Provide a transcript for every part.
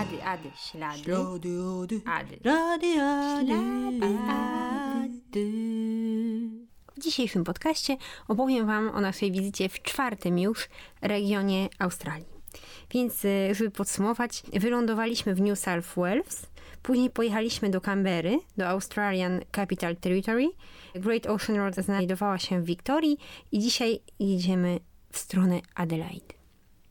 Ady, ady, ślady. Ślady, ady, Ady. rady, ady, Ślady, ady. W dzisiejszym podcaście opowiem Wam o naszej wizycie w czwartym już regionie Australii. Więc, y, żeby podsumować, wylądowaliśmy w New South Wales, później pojechaliśmy do Canberry, do Australian Capital Territory. Great Ocean Road znajdowała się w Wiktorii i dzisiaj jedziemy w stronę Adelaide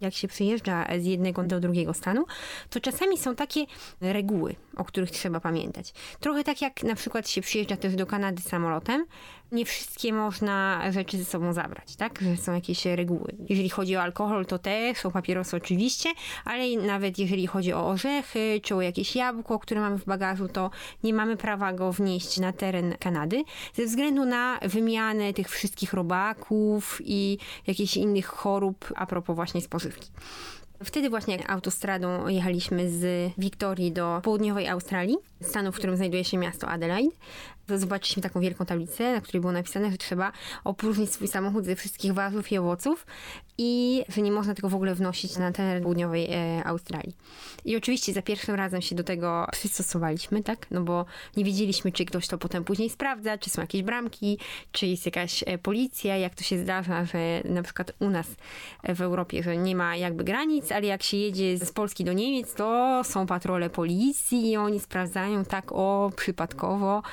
jak się przyjeżdża z jednego do drugiego stanu, to czasami są takie reguły, o których trzeba pamiętać. Trochę tak jak na przykład się przyjeżdża też do Kanady samolotem, nie wszystkie można rzeczy ze sobą zabrać, tak? Że są jakieś reguły. Jeżeli chodzi o alkohol, to też, o papierosy oczywiście, ale nawet jeżeli chodzi o orzechy, czy o jakieś jabłko, które mamy w bagażu, to nie mamy prawa go wnieść na teren Kanady, ze względu na wymianę tych wszystkich robaków i jakichś innych chorób, a propos właśnie spożywki. Wtedy właśnie autostradą jechaliśmy z Wiktorii do południowej Australii, stanu, w którym znajduje się miasto Adelaide. Zobaczyliśmy taką wielką tablicę, na której było napisane, że trzeba opróżnić swój samochód ze wszystkich warzyw i owoców i że nie można tego w ogóle wnosić na teren południowej e, Australii. I oczywiście za pierwszym razem się do tego przystosowaliśmy, tak? No bo nie wiedzieliśmy, czy ktoś to potem później sprawdza, czy są jakieś bramki, czy jest jakaś e, policja, jak to się zdarza, że na przykład u nas e, w Europie, że nie ma jakby granic, ale jak się jedzie z Polski do Niemiec, to są patrole policji i oni sprawdzają tak o przypadkowo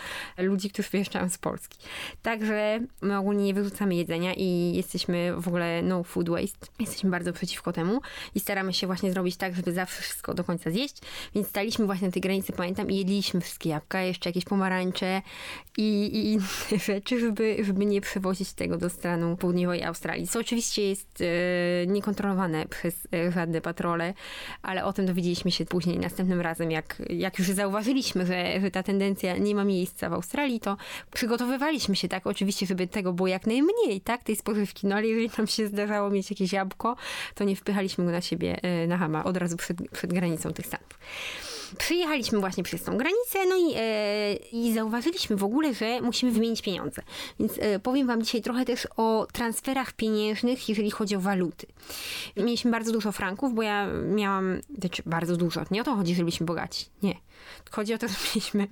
ludzi, którzy wyjeżdżają z Polski. Także my ogólnie nie wyrzucamy jedzenia i jesteśmy w ogóle no food waste. Jesteśmy bardzo przeciwko temu i staramy się właśnie zrobić tak, żeby zawsze wszystko do końca zjeść. Więc staliśmy właśnie na tej granicy, pamiętam, i jedliśmy wszystkie jabłka, jeszcze jakieś pomarańcze i, i inne rzeczy, żeby, żeby nie przewozić tego do stanu południowej Australii. Co oczywiście jest e, niekontrolowane przez e, żadne patrole, ale o tym dowiedzieliśmy się później, następnym razem, jak, jak już zauważyliśmy, że, że ta tendencja nie ma miejsca w Australii, to przygotowywaliśmy się tak, oczywiście, żeby tego było jak najmniej, tak, tej spożywki, no ale jeżeli nam się zdarzało mieć jakieś jabłko, to nie wpychaliśmy go na siebie e, na hama od razu przed, przed granicą tych stanów. Przyjechaliśmy właśnie przez tą granicę, no i, e, i zauważyliśmy w ogóle, że musimy wymienić pieniądze. Więc e, powiem Wam dzisiaj trochę też o transferach pieniężnych, jeżeli chodzi o waluty. Mieliśmy bardzo dużo franków, bo ja miałam, znaczy bardzo dużo, nie o to chodzi, że byliśmy bogaci, nie. Chodzi o to, że mieliśmy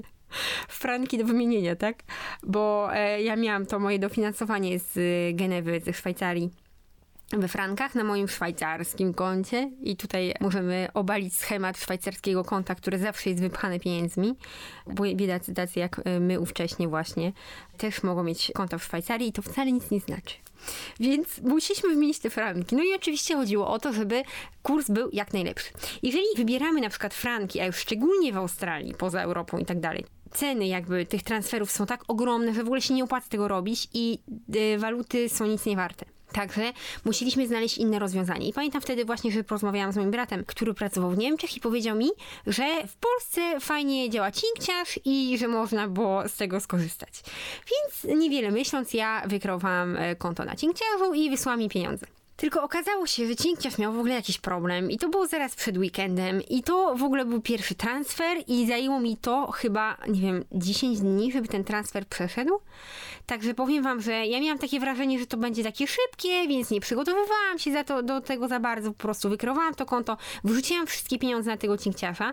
franki do wymienienia, tak? Bo e, ja miałam to moje dofinansowanie z e, Genewy, ze Szwajcarii we frankach na moim szwajcarskim koncie i tutaj możemy obalić schemat szwajcarskiego konta, które zawsze jest wypchane pieniędzmi, bo biedacy tacy jak e, my ówcześnie właśnie też mogą mieć konta w Szwajcarii i to wcale nic nie znaczy. Więc musieliśmy wymienić te franki. No i oczywiście chodziło o to, żeby kurs był jak najlepszy. Jeżeli wybieramy na przykład franki, a już szczególnie w Australii, poza Europą i tak dalej, ceny jakby tych transferów są tak ogromne, że w ogóle się nie opłaca tego robić i y, waluty są nic nie warte. Także musieliśmy znaleźć inne rozwiązanie. I pamiętam wtedy właśnie, że porozmawiałam z moim bratem, który pracował w Niemczech i powiedział mi, że w Polsce fajnie działa cinkciarz i że można było z tego skorzystać. Więc niewiele myśląc, ja wykreowałam e, konto na cinkciarzu i wysłałam mi pieniądze. Tylko okazało się, że Cinkciarz miał w ogóle jakiś problem i to było zaraz przed weekendem i to w ogóle był pierwszy transfer i zajęło mi to chyba, nie wiem, 10 dni, żeby ten transfer przeszedł. Także powiem wam, że ja miałam takie wrażenie, że to będzie takie szybkie, więc nie przygotowywałam się za to, do tego za bardzo, po prostu wykreowałam to konto, wrzuciłam wszystkie pieniądze na tego Cinkciarza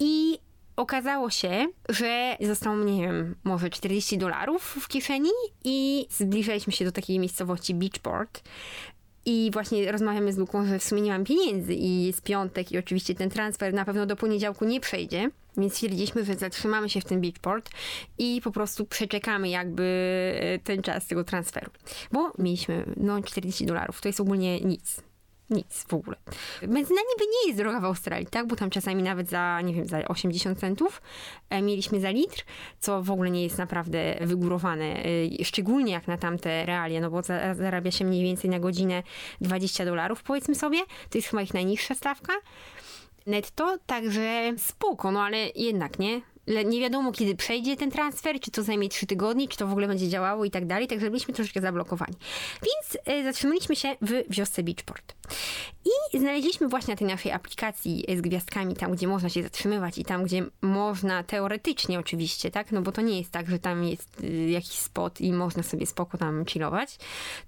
i okazało się, że zostało, nie wiem, może 40 dolarów w kieszeni i zbliżaliśmy się do takiej miejscowości Beachport, i właśnie rozmawiamy z Luką, że w sumie nie mam pieniędzy i jest piątek i oczywiście ten transfer na pewno do poniedziałku nie przejdzie. Więc stwierdziliśmy, że zatrzymamy się w tym Beachport i po prostu przeczekamy jakby ten czas tego transferu. Bo mieliśmy no 40 dolarów, to jest ogólnie nic. Nic w ogóle. Benzyna niby nie jest droga w Australii, tak? Bo tam czasami nawet za, nie wiem, za 80 centów e, mieliśmy za litr, co w ogóle nie jest naprawdę wygórowane. E, szczególnie jak na tamte realia, no bo za, zarabia się mniej więcej na godzinę 20 dolarów, powiedzmy sobie. To jest chyba ich najniższa stawka netto, także spoko, no ale jednak, nie? Nie wiadomo, kiedy przejdzie ten transfer, czy to zajmie 3 tygodnie, czy to w ogóle będzie działało i tak dalej, także byliśmy troszeczkę zablokowani. Więc e, zatrzymaliśmy się w wiosce Beachport. I znaleźliśmy właśnie na tej naszej aplikacji z gwiazdkami, tam gdzie można się zatrzymywać i tam gdzie można teoretycznie oczywiście, tak, no bo to nie jest tak, że tam jest y, jakiś spot i można sobie spoko tam chillować,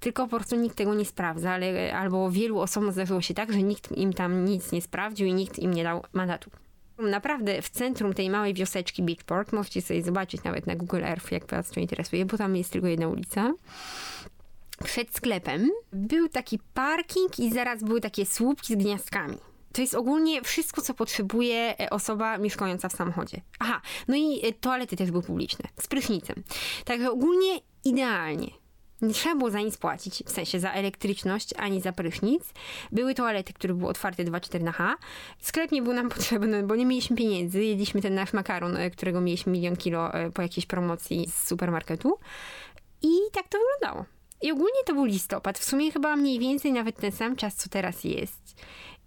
tylko po prostu nikt tego nie sprawdza, ale albo wielu osobom zdarzyło się tak, że nikt im tam nic nie sprawdził i nikt im nie dał mandatu. Naprawdę w centrum tej małej wioseczki Beachport, możecie sobie zobaczyć nawet na Google Earth, jak was to interesuje, bo tam jest tylko jedna ulica. Przed sklepem był taki parking i zaraz były takie słupki z gniazdkami. To jest ogólnie wszystko, co potrzebuje e, osoba mieszkająca w samochodzie. Aha, no i e, toalety też były publiczne, z prysznicem. Także ogólnie idealnie. Nie trzeba było za nic płacić, w sensie za elektryczność, ani za prysznic. Były toalety, które były otwarte 2-4 na H. Sklep nie był nam potrzebny, bo nie mieliśmy pieniędzy. Jedliśmy ten nasz makaron, e, którego mieliśmy milion kilo e, po jakiejś promocji z supermarketu. I tak to wyglądało. I ogólnie to był listopad. W sumie chyba mniej więcej nawet ten sam czas, co teraz jest.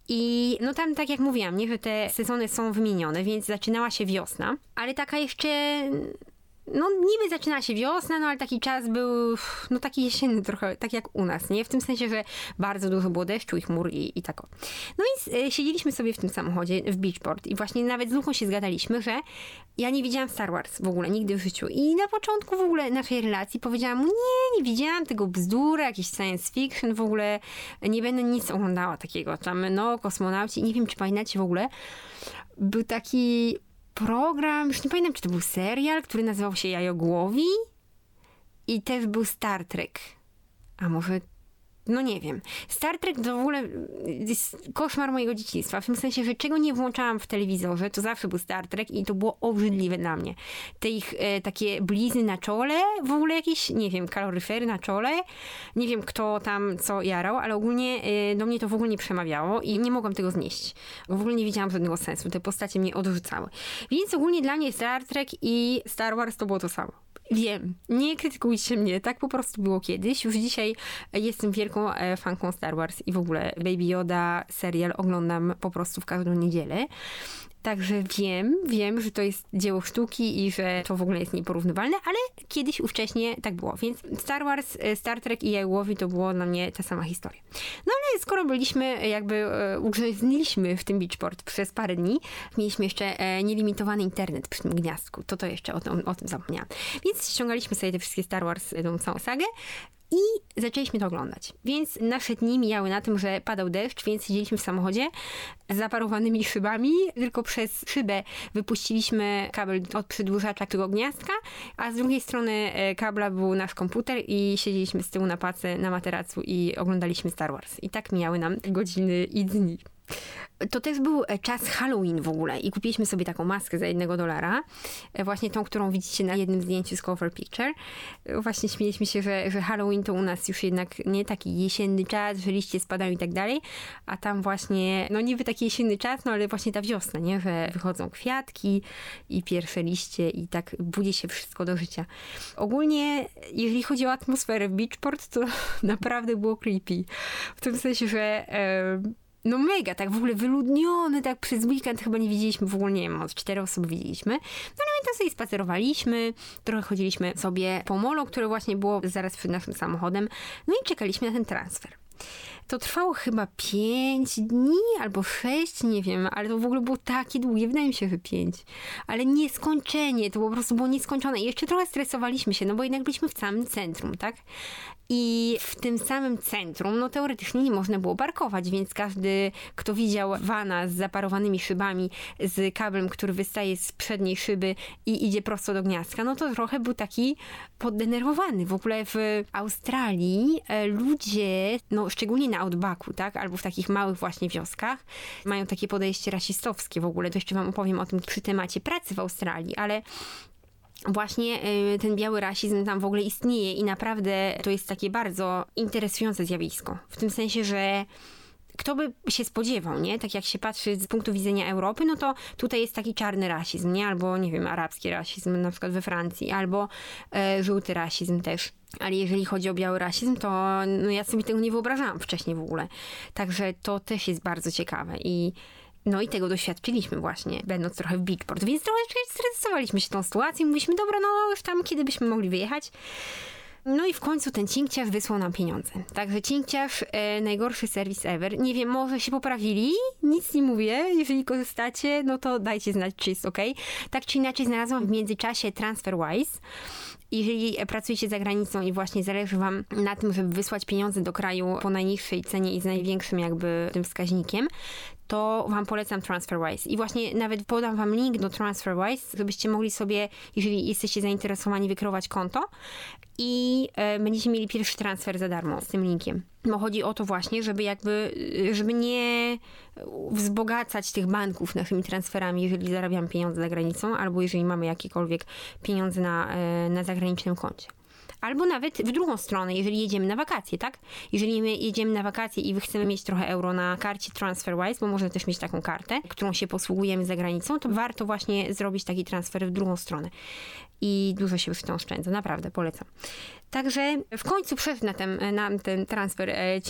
I no tam, tak jak mówiłam, nie, że te sezony są wymienione, więc zaczynała się wiosna, ale taka jeszcze no niby zaczyna się wiosna, no ale taki czas był, no taki jesienny trochę, tak jak u nas, nie? W tym sensie, że bardzo dużo było deszczu i chmur i, i tak o. No i e, siedzieliśmy sobie w tym samochodzie w Beachport i właśnie nawet z Luchą się zgadaliśmy, że ja nie widziałam Star Wars w ogóle, nigdy w życiu. I na początku w ogóle naszej relacji powiedziałam mu, nie, nie widziałam tego bzdura, jakiś science fiction, w ogóle nie będę nic oglądała takiego. Tam, no, kosmonauci, nie wiem, czy pamiętacie w ogóle, był taki program, już nie pamiętam, czy to był serial, który nazywał się Jajogłowi i też był Star Trek. A może no nie wiem. Star Trek to w ogóle jest koszmar mojego dzieciństwa. W tym sensie, że czego nie włączałam w telewizorze, to zawsze był Star Trek i to było obrzydliwe dla mnie. Te ich e, takie blizny na czole, w ogóle jakieś, nie wiem, kaloryfery na czole. Nie wiem, kto tam co jarał, ale ogólnie e, do mnie to w ogóle nie przemawiało i nie mogłam tego znieść. W ogóle nie widziałam żadnego sensu. Te postacie mnie odrzucały. Więc ogólnie dla mnie Star Trek i Star Wars to było to samo. Wiem, nie krytykujcie mnie, tak po prostu było kiedyś. Już dzisiaj jestem wielką e, fanką Star Wars i w ogóle Baby Yoda serial oglądam po prostu w każdą niedzielę. Także wiem, wiem, że to jest dzieło sztuki i że to w ogóle jest nieporównywalne, ale kiedyś ówcześnie tak było. Więc Star Wars, e, Star Trek i Jajłowi to było dla mnie ta sama historia. No ale skoro byliśmy, jakby e, ugrzęzniliśmy w tym Beachport przez parę dni, mieliśmy jeszcze e, nielimitowany internet przy tym gniazdku, to to jeszcze o, tym, o tym zapomniałam. Więc ściągaliśmy sobie te wszystkie Star Wars, tą całą sagę i zaczęliśmy to oglądać. Więc nasze dni mijały na tym, że padał deszcz, więc siedzieliśmy w samochodzie z zaparowanymi szybami. Tylko przez szybę wypuściliśmy kabel od przedłużacza tego gniazdka, a z drugiej strony e, kabla był nasz komputer i siedzieliśmy z tyłu na pace na materacu i oglądaliśmy Star Wars. I tak mijały nam godziny i dni. To też był e, czas Halloween w ogóle i kupiliśmy sobie taką maskę za jednego dolara. E, właśnie tą, którą widzicie na jednym zdjęciu z cover picture. E, właśnie śmieliśmy się, że, że Halloween to u nas już jednak nie taki jesienny czas, że liście spadają i tak dalej, a tam właśnie, no niby taki jesienny czas, no ale właśnie ta wiosna, nie? Że wychodzą kwiatki i pierwsze liście i tak budzi się wszystko do życia. Ogólnie, jeżeli chodzi o atmosferę w Beachport, to naprawdę było creepy. W tym sensie, że... Yy, no mega, tak w ogóle wyludniony, tak przez weekend chyba nie widzieliśmy, w ogóle nie wiem, od cztery osoby widzieliśmy. No ale my tam sobie spacerowaliśmy, trochę chodziliśmy sobie po molo, które właśnie było zaraz przed naszym samochodem, no i czekaliśmy na ten transfer. To trwało chyba 5 dni albo 6, nie wiem, ale to w ogóle było takie długie, wydaje mi się, że 5. Ale nieskończenie, to po prostu było nieskończone. I jeszcze trochę stresowaliśmy się, no bo jednak byliśmy w samym centrum, tak? I w tym samym centrum, no teoretycznie nie można było parkować, więc każdy, kto widział wana z zaparowanymi szybami, z kablem, który wystaje z przedniej szyby i idzie prosto do gniazdka, no to trochę był taki poddenerwowany. W ogóle w Australii e, ludzie, no szczególnie na outbacku, tak, albo w takich małych właśnie wioskach, mają takie podejście rasistowskie w ogóle. To jeszcze wam opowiem o tym przy temacie pracy w Australii, ale właśnie y, ten biały rasizm tam w ogóle istnieje i naprawdę to jest takie bardzo interesujące zjawisko. W tym sensie, że kto by się spodziewał, nie? Tak jak się patrzy z punktu widzenia Europy, no to tutaj jest taki czarny rasizm, nie? Albo, nie wiem, arabski rasizm, na przykład we Francji, albo e, żółty rasizm też. Ale jeżeli chodzi o biały rasizm, to no ja sobie tego nie wyobrażałam wcześniej w ogóle. Także to też jest bardzo ciekawe i no i tego doświadczyliśmy właśnie, będąc trochę w Beachport, więc trochę stresowaliśmy się tą sytuacją. Mówiliśmy, dobra, no już tam kiedy byśmy mogli wyjechać. No i w końcu ten cinkciarz wysłał nam pieniądze. Także cinkciarz, e, najgorszy serwis ever. Nie wiem, może się poprawili, nic nie mówię. Jeżeli korzystacie, no to dajcie znać, czy jest ok. Tak czy inaczej znalazłam w międzyczasie TransferWise jeżeli pracujecie za granicą i właśnie zależy wam na tym, żeby wysłać pieniądze do kraju po najniższej cenie i z największym jakby tym wskaźnikiem, to wam polecam TransferWise. I właśnie nawet podam wam link do TransferWise, żebyście mogli sobie, jeżeli jesteście zainteresowani, wykreować konto i e, będziecie mieli pierwszy transfer za darmo z tym linkiem. Bo chodzi o to właśnie, żeby jakby, e, żeby nie wzbogacać tych banków naszymi transferami, jeżeli zarabiamy pieniądze za granicą, albo jeżeli mamy jakiekolwiek pieniądze na, e, na zagranicznym koncie. Albo nawet w drugą stronę, jeżeli jedziemy na wakacje, tak? Jeżeli my jedziemy na wakacje i chcemy mieć trochę euro na karcie TransferWise, bo można też mieć taką kartę, którą się posługujemy za granicą, to warto właśnie zrobić taki transfer w drugą stronę. I dużo się już tą oszczędza, naprawdę polecam. Także w końcu przeszedł na ten, na ten transfer e,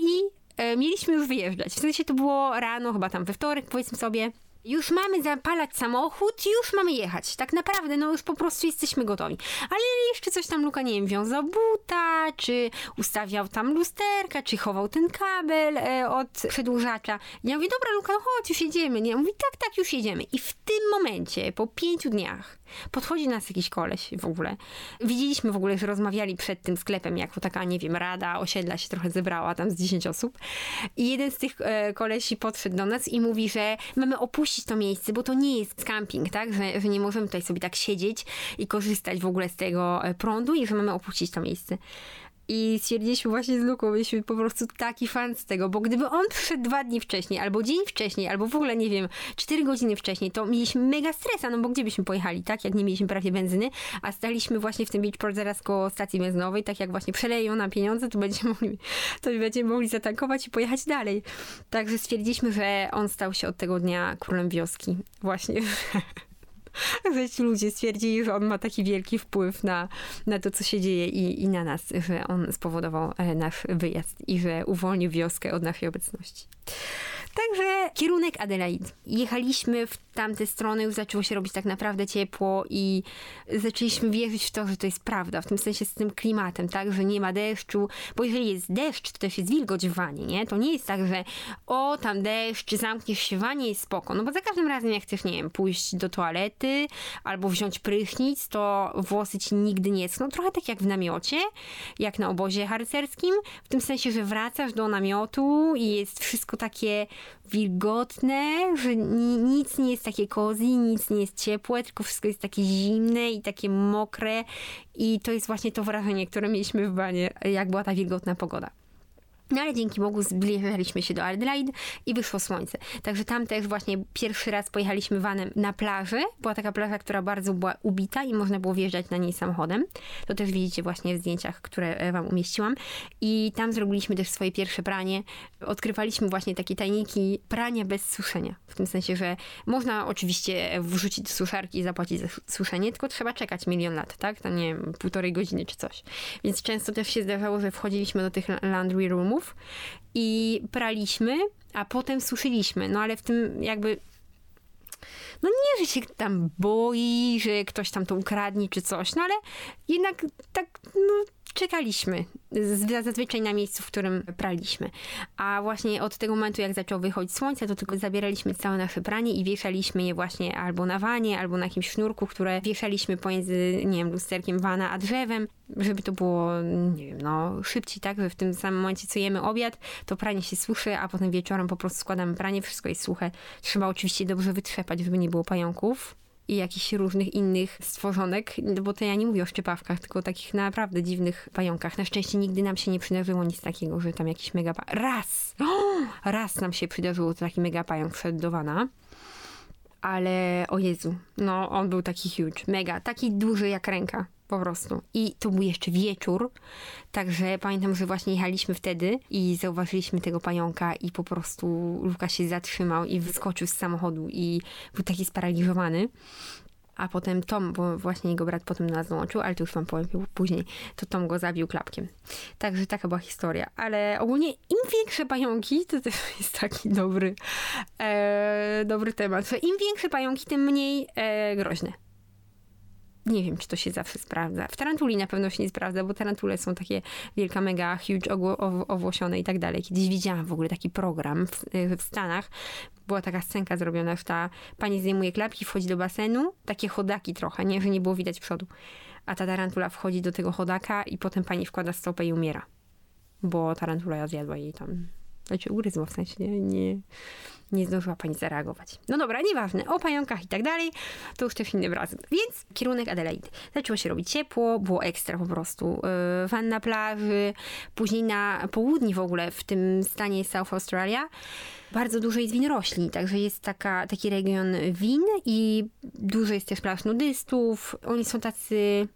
i e, mieliśmy już wyjeżdżać. W sensie to było rano, chyba tam we wtorek, powiedzmy sobie. Już mamy zapalać samochód, już mamy jechać. Tak naprawdę, no już po prostu jesteśmy gotowi. Ale jeszcze coś tam Luka, nie wiem, wiązał buta, czy ustawiał tam lusterka, czy chował ten kabel e, od przedłużacza. Ja mówię, dobra Luka, no chodź, już jedziemy. Nie, mówi, tak, tak, już jedziemy. I w tym momencie, po pięciu dniach, podchodzi nas jakiś koleś w ogóle. Widzieliśmy w ogóle, że rozmawiali przed tym sklepem, jako taka, nie wiem, rada osiedla się trochę zebrała, tam z 10 osób. I jeden z tych e, kolesi podszedł do nas i mówi, że mamy opuścić to miejsce, bo to nie jest camping, tak? Że, że nie możemy tutaj sobie tak siedzieć i korzystać w ogóle z tego e, prądu i że mamy opuścić to miejsce. I stwierdziliśmy właśnie z Luką, byliśmy po prostu taki fan z tego, bo gdyby on przyszedł dwa dni wcześniej, albo dzień wcześniej, albo w ogóle, nie wiem, cztery godziny wcześniej, to mieliśmy mega stresa, no bo gdzie byśmy pojechali, tak? Jak nie mieliśmy prawie benzyny, a staliśmy właśnie w tym Beachport zaraz koło stacji benzynowej, tak jak właśnie przeleją nam pieniądze, to będziemy mogli, to będziemy mogli zatankować i pojechać dalej. Także stwierdziliśmy, że on stał się od tego dnia królem wioski. Właśnie. że ci ludzie stwierdzili, że on ma taki wielki wpływ na, na to, co się dzieje i, i na nas, że on spowodował e, nasz wyjazd i że uwolnił wioskę od naszej obecności. Także kierunek Adelaide. Jechaliśmy w tamte strony, już zaczęło się robić tak naprawdę ciepło i zaczęliśmy wierzyć w to, że to jest prawda, w tym sensie z tym klimatem, tak, że nie ma deszczu, bo jeżeli jest deszcz, to też jest wilgoć w wanie, nie? To nie jest tak, że o, tam deszcz, zamkniesz się w wanie jest spoko, no bo za każdym razem jak chcesz, nie wiem, pójść do toalety albo wziąć prychnic, to włosy ci nigdy nie schną, trochę tak jak w namiocie, jak na obozie harcerskim, w tym sensie, że wracasz do namiotu i jest wszystko takie wilgotne, że nic nie jest takie cozy, nic nie jest ciepłe, tylko wszystko jest takie zimne i takie mokre i to jest właśnie to wrażenie, które mieliśmy w banie, jak była ta wilgotna pogoda. No ale dzięki Bogu zbliżaliśmy się do Adelaide i wyszło słońce. Także tam też właśnie pierwszy raz pojechaliśmy vanem na plażę. Była taka plaża, która bardzo była ubita i można było wjeżdżać na niej samochodem. To też widzicie właśnie w zdjęciach, które e, wam umieściłam. I tam zrobiliśmy też swoje pierwsze pranie. Odkrywaliśmy właśnie takie tajniki prania bez suszenia. W tym sensie, że można oczywiście wrzucić do suszarki i zapłacić za suszenie, tylko trzeba czekać milion lat, tak? Tam nie wiem, półtorej godziny czy coś. Więc często też się zdarzało, że wchodziliśmy do tych laundry roomów i praliśmy, a potem suszyliśmy. No ale w tym jakby no nie, że się tam boi, że ktoś tam to ukradnie czy coś, no ale jednak tak, no czekaliśmy zazwyczaj na miejscu, w którym praliśmy. A właśnie od tego momentu, jak zaczęło wychodzić słońce, to tylko zabieraliśmy całe nasze pranie i wieszaliśmy je właśnie albo na wanie, albo na jakimś sznurku, które wieszaliśmy pomiędzy, nie wiem, lusterkiem wana a drzewem, żeby to było, nie wiem, no szybciej, tak, że w tym samym momencie, co jemy obiad, to pranie się suszy, a potem wieczorem po prostu składamy pranie, wszystko jest suche. Trzeba oczywiście dobrze wytrzepać, żeby nie było pająków i jakichś różnych innych stworzonek, bo to ja nie mówię o szczepawkach, tylko o takich naprawdę dziwnych pająkach. Na szczęście nigdy nam się nie przydarzyło nic takiego, że tam jakiś mega... Raz! raz nam się przydarzyło taki mega pająk wszedł do wana. Ale o Jezu, no on był taki huge, mega, taki duży jak ręka po prostu. I to był jeszcze wieczór, także pamiętam, że właśnie jechaliśmy wtedy i zauważyliśmy tego pająka i po prostu Luka się zatrzymał i wyskoczył z samochodu i był taki sparaliżowany. A potem Tom, bo właśnie jego brat potem nas dołączył, ale to już wam powiem później, to Tom go zabił klapkiem. Także taka była historia. Ale ogólnie im większe pająki, to też jest taki dobry, e, dobry temat, że im większe pająki, tym mniej e, groźne nie wiem, czy to się zawsze sprawdza. W tarantuli na pewno się nie sprawdza, bo tarantule są takie wielka, mega, huge, owłosione i tak dalej. Kiedyś widziałam w ogóle taki program w, w Stanach. Była taka scenka zrobiona, że ta pani zdejmuje klapki, wchodzi do basenu, takie chodaki trochę, nie, że nie było widać przodu. a ta tarantula wchodzi do tego chodaka i potem pani wkłada stopę i umiera. Bo tarantula zjadła jej tam, znaczy ugryzła w sensie, nie, nie, nie zdążyła pani zareagować. No dobra, nieważne, o pająkach i tak dalej, to już też innym razem. Więc kierunek Adelaide. Zaczęło się robić ciepło, było ekstra po prostu. Yy, na plaży, później na południu w ogóle, w tym stanie South Australia, bardzo dużo jest winorośli, także jest taka, taki region win i dużo jest też plaż nudystów. Oni są tacy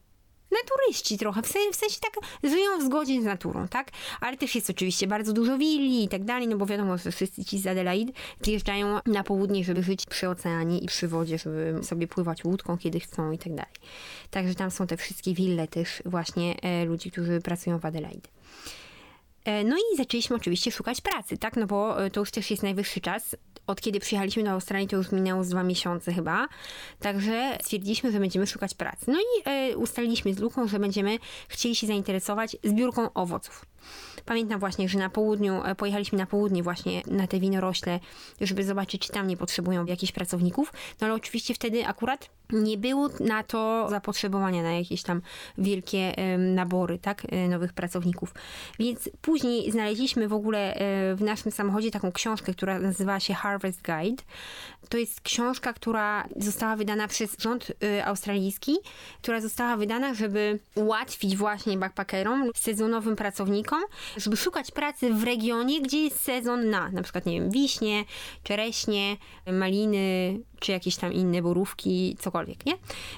naturyści trochę, w sensie, w sensie tak żyją w zgodzie z naturą, tak? Ale też jest oczywiście bardzo dużo willi i tak dalej, no bo wiadomo, że wszyscy ci z Adelaide przyjeżdżają na południe, żeby żyć przy oceanie i przy wodzie, żeby sobie pływać łódką, kiedy chcą i tak dalej. Także tam są te wszystkie wille też właśnie e, ludzi, którzy pracują w Adelaide. E, No i zaczęliśmy oczywiście szukać pracy, tak? No bo e, to już też jest najwyższy czas. Od kiedy przyjechaliśmy do Australii, to już minęło z dwa miesiące chyba. Także stwierdziliśmy, że będziemy szukać pracy. No i e, ustaliliśmy z Luką, że będziemy chcieli się zainteresować zbiórką owoców. Pamiętam właśnie, że na południu, e, pojechaliśmy na południe właśnie na te winorośle, żeby zobaczyć, czy tam nie potrzebują jakichś pracowników. No ale oczywiście wtedy akurat nie było na to zapotrzebowania na jakieś tam wielkie nabory, tak, e, nowych pracowników. Więc później znaleźliśmy w ogóle e, w naszym samochodzie taką książkę, która nazywała się Harvest Guide. To jest książka, która została wydana przez rząd australijski, która została wydana, żeby ułatwić właśnie backpackerom, sezonowym pracownikom, żeby szukać pracy w regionie, gdzie jest sezon na, na przykład, nie wiem, wiśnie, czereśnie, maliny, czy jakieś tam inne borówki, cokolwiek, nie?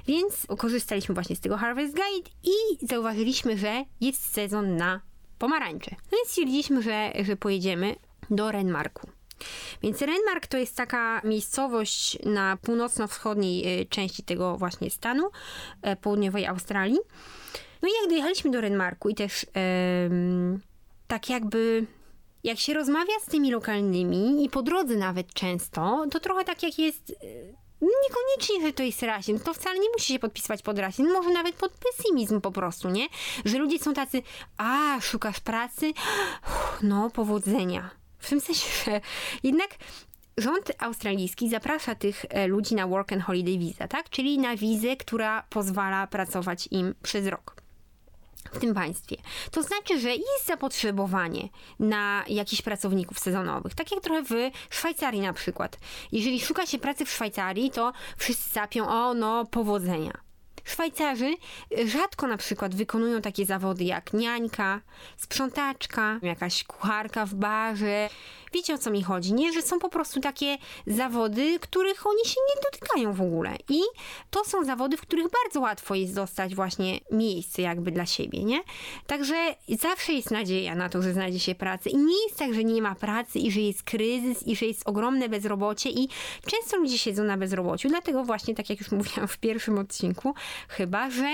Więc korzystaliśmy właśnie z tego Harvest Guide i zauważyliśmy, że jest sezon na pomarańcze. No więc stwierdziliśmy, że, że pojedziemy do Renmarku. Więc Renmark to jest taka miejscowość na północno-wschodniej y, części tego właśnie stanu, e, południowej Australii. No i jak dojechaliśmy do Renmarku i też em, tak jakby jak się rozmawia z tymi lokalnymi i po drodze nawet często, to trochę tak jak jest e, Niekoniecznie, że to jest rasizm. To wcale nie musi się podpisywać pod rasizm. Może nawet pod pesymizm po prostu, nie? Że ludzie są tacy, a, szukasz pracy? No, powodzenia. W tym sensie, że jednak rząd australijski zaprasza tych e, ludzi na work and holiday visa, tak? Czyli na wizę, która pozwala pracować im przez rok w tym państwie. To znaczy, że jest zapotrzebowanie na jakichś pracowników sezonowych. Tak jak trochę w Szwajcarii na przykład. Jeżeli szuka się pracy w Szwajcarii, to wszyscy sapią, o no, powodzenia. Szwajcarzy rzadko na przykład wykonują takie zawody jak niańka, sprzątaczka, jakaś kucharka w barze. Wiecie o co mi chodzi, nie? Że są po prostu takie zawody, których oni się nie dotykają w ogóle. I to są zawody, w których bardzo łatwo jest dostać właśnie miejsce jakby dla siebie, nie? Także zawsze jest nadzieja na to, że znajdzie się pracę. I nie jest tak, że nie ma pracy i że jest kryzys i że jest ogromne bezrobocie i często ludzie siedzą na bezrobociu. Dlatego właśnie, tak jak już mówiłam w pierwszym odcinku, chyba, że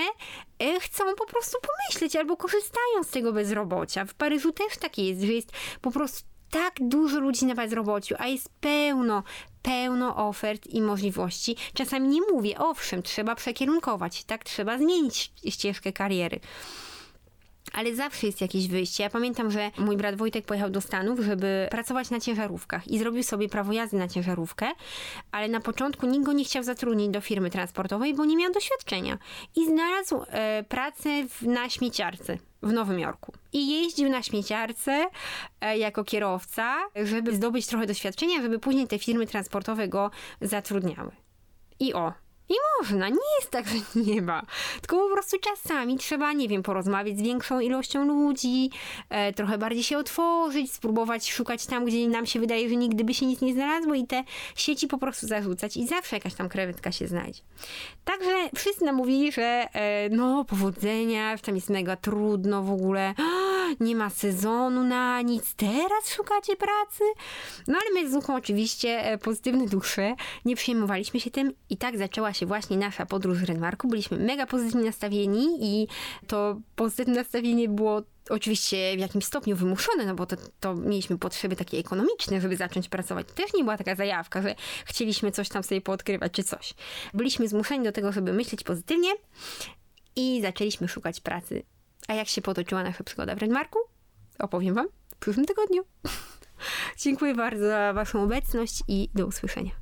e, chcą po prostu pomyśleć albo korzystają z tego bezrobocia. W Paryżu też takie jest, że jest po prostu tak dużo ludzi na bezrobociu, a jest pełno, pełno ofert i możliwości. Czasami nie mówię, owszem, trzeba przekierunkować, tak, trzeba zmienić ścieżkę kariery. Ale zawsze jest jakieś wyjście. Ja pamiętam, że mój brat Wojtek pojechał do Stanów, żeby pracować na ciężarówkach i zrobił sobie prawo jazdy na ciężarówkę, ale na początku nikt go nie chciał zatrudnić do firmy transportowej, bo nie miał doświadczenia. I znalazł e, pracę w, na śmieciarce w Nowym Jorku. I jeździł na śmieciarce e, jako kierowca, żeby zdobyć trochę doświadczenia, żeby później te firmy transportowe go zatrudniały. I o, i można, nie jest tak, że nie ma. Tylko po prostu czasami trzeba, nie wiem, porozmawiać z większą ilością ludzi, e, trochę bardziej się otworzyć, spróbować szukać tam, gdzie nam się wydaje, że nigdy by się nic nie znalazło i te sieci po prostu zarzucać i zawsze jakaś tam krewetka się znajdzie. Także wszyscy nam mówili, że e, no, powodzenia, że tam jest mega trudno w ogóle, nie ma sezonu na nic, teraz szukacie pracy? No ale my z Luką oczywiście e, pozytywne dusze, nie przejmowaliśmy się tym i tak zaczęła się właśnie nasza podróż w Renmarku. Byliśmy mega pozytywnie nastawieni i to pozytywne nastawienie było oczywiście w jakimś stopniu wymuszone, no bo to, to mieliśmy potrzeby takie ekonomiczne, żeby zacząć pracować. Też nie była taka zajawka, że chcieliśmy coś tam sobie poodkrywać czy coś. Byliśmy zmuszeni do tego, żeby myśleć pozytywnie i zaczęliśmy szukać pracy. A jak się potoczyła nasza przygoda w Renmarku? Opowiem Wam w przyszłym tygodniu. Dziękuję bardzo za Waszą obecność i do usłyszenia.